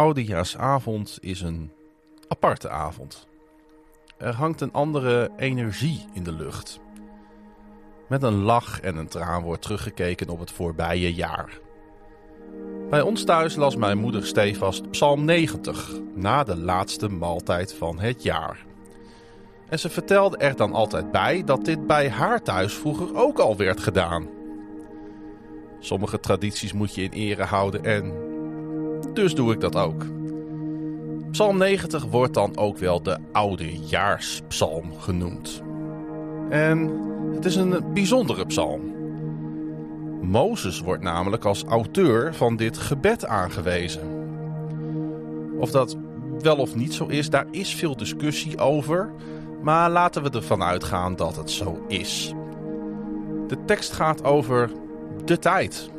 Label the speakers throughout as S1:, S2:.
S1: Oudejaarsavond is een aparte avond. Er hangt een andere energie in de lucht. Met een lach en een traan wordt teruggekeken op het voorbije jaar. Bij ons thuis las mijn moeder stevast Psalm 90 na de laatste maaltijd van het jaar. En ze vertelde er dan altijd bij dat dit bij haar thuis vroeger ook al werd gedaan. Sommige tradities moet je in ere houden en dus doe ik dat ook. Psalm 90 wordt dan ook wel de Oudejaarspsalm genoemd. En het is een bijzondere psalm. Mozes wordt namelijk als auteur van dit gebed aangewezen. Of dat wel of niet zo is, daar is veel discussie over, maar laten we ervan uitgaan dat het zo is. De tekst gaat over de tijd.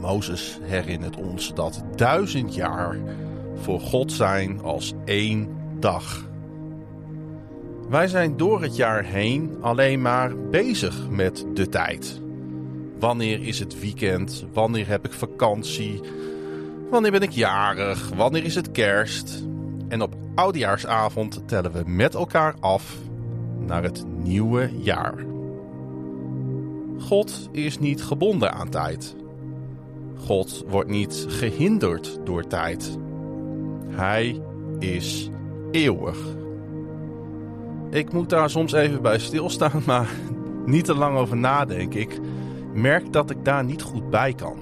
S1: Mozes herinnert ons dat duizend jaar voor God zijn als één dag. Wij zijn door het jaar heen alleen maar bezig met de tijd. Wanneer is het weekend? Wanneer heb ik vakantie? Wanneer ben ik jarig? Wanneer is het kerst? En op oudejaarsavond tellen we met elkaar af naar het nieuwe jaar. God is niet gebonden aan tijd. God wordt niet gehinderd door tijd. Hij is eeuwig. Ik moet daar soms even bij stilstaan, maar niet te lang over nadenken. Ik merk dat ik daar niet goed bij kan.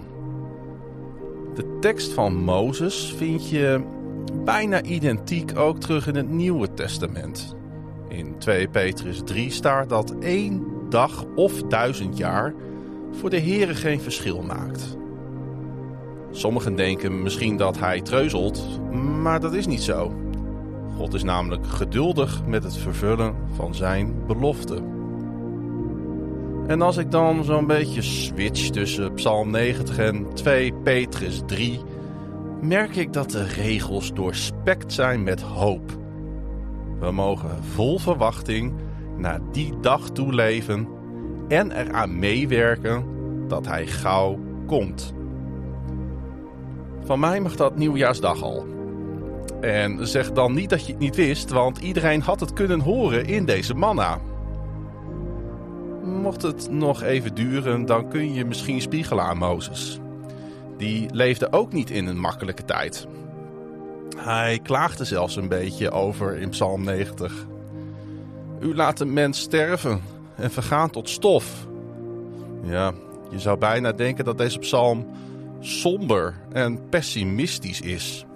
S1: De tekst van Mozes vind je bijna identiek ook terug in het Nieuwe Testament. In 2 Petrus 3 staat dat één dag of duizend jaar voor de Here geen verschil maakt. Sommigen denken misschien dat hij treuzelt, maar dat is niet zo. God is namelijk geduldig met het vervullen van zijn belofte. En als ik dan zo'n beetje switch tussen Psalm 90 en 2 Petrus 3, merk ik dat de regels doorspekt zijn met hoop. We mogen vol verwachting naar die dag toe leven en eraan meewerken dat hij gauw komt. Van mij mag dat nieuwjaarsdag al. En zeg dan niet dat je het niet wist, want iedereen had het kunnen horen in deze manna. Mocht het nog even duren, dan kun je misschien spiegelen aan Mozes. Die leefde ook niet in een makkelijke tijd. Hij klaagde zelfs een beetje over in Psalm 90. U laat een mens sterven en vergaan tot stof. Ja, je zou bijna denken dat deze psalm somber en pessimistisch is.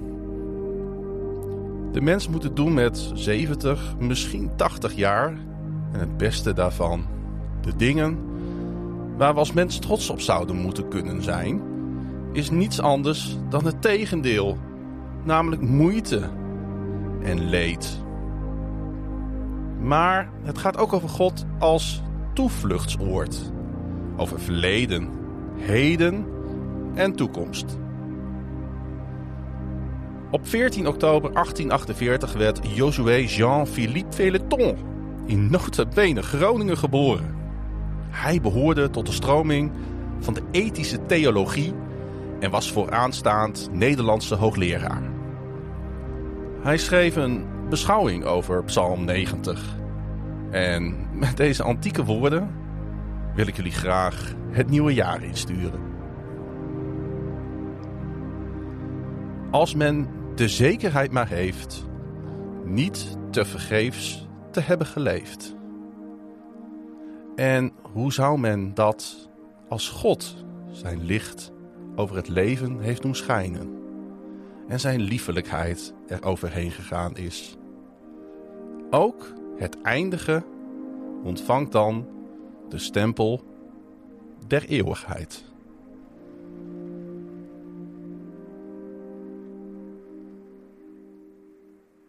S1: De mens moet het doen met 70, misschien 80 jaar en het beste daarvan. De dingen waar we als mens trots op zouden moeten kunnen zijn, is niets anders dan het tegendeel, namelijk moeite en leed. Maar het gaat ook over God als toevluchtsoord, over verleden, heden en toekomst. Op 14 oktober 1848 werd Josué Jean-Philippe Veleton in bene Groningen geboren. Hij behoorde tot de stroming van de ethische theologie en was vooraanstaand Nederlandse hoogleraar. Hij schreef een beschouwing over Psalm 90. En met deze antieke woorden wil ik jullie graag het nieuwe jaar insturen. Als men de zekerheid maar heeft niet te vergeefs te hebben geleefd. En hoe zou men dat als God zijn licht over het leven heeft doen schijnen en zijn liefelijkheid er overheen gegaan is? Ook het eindige ontvangt dan de stempel der eeuwigheid.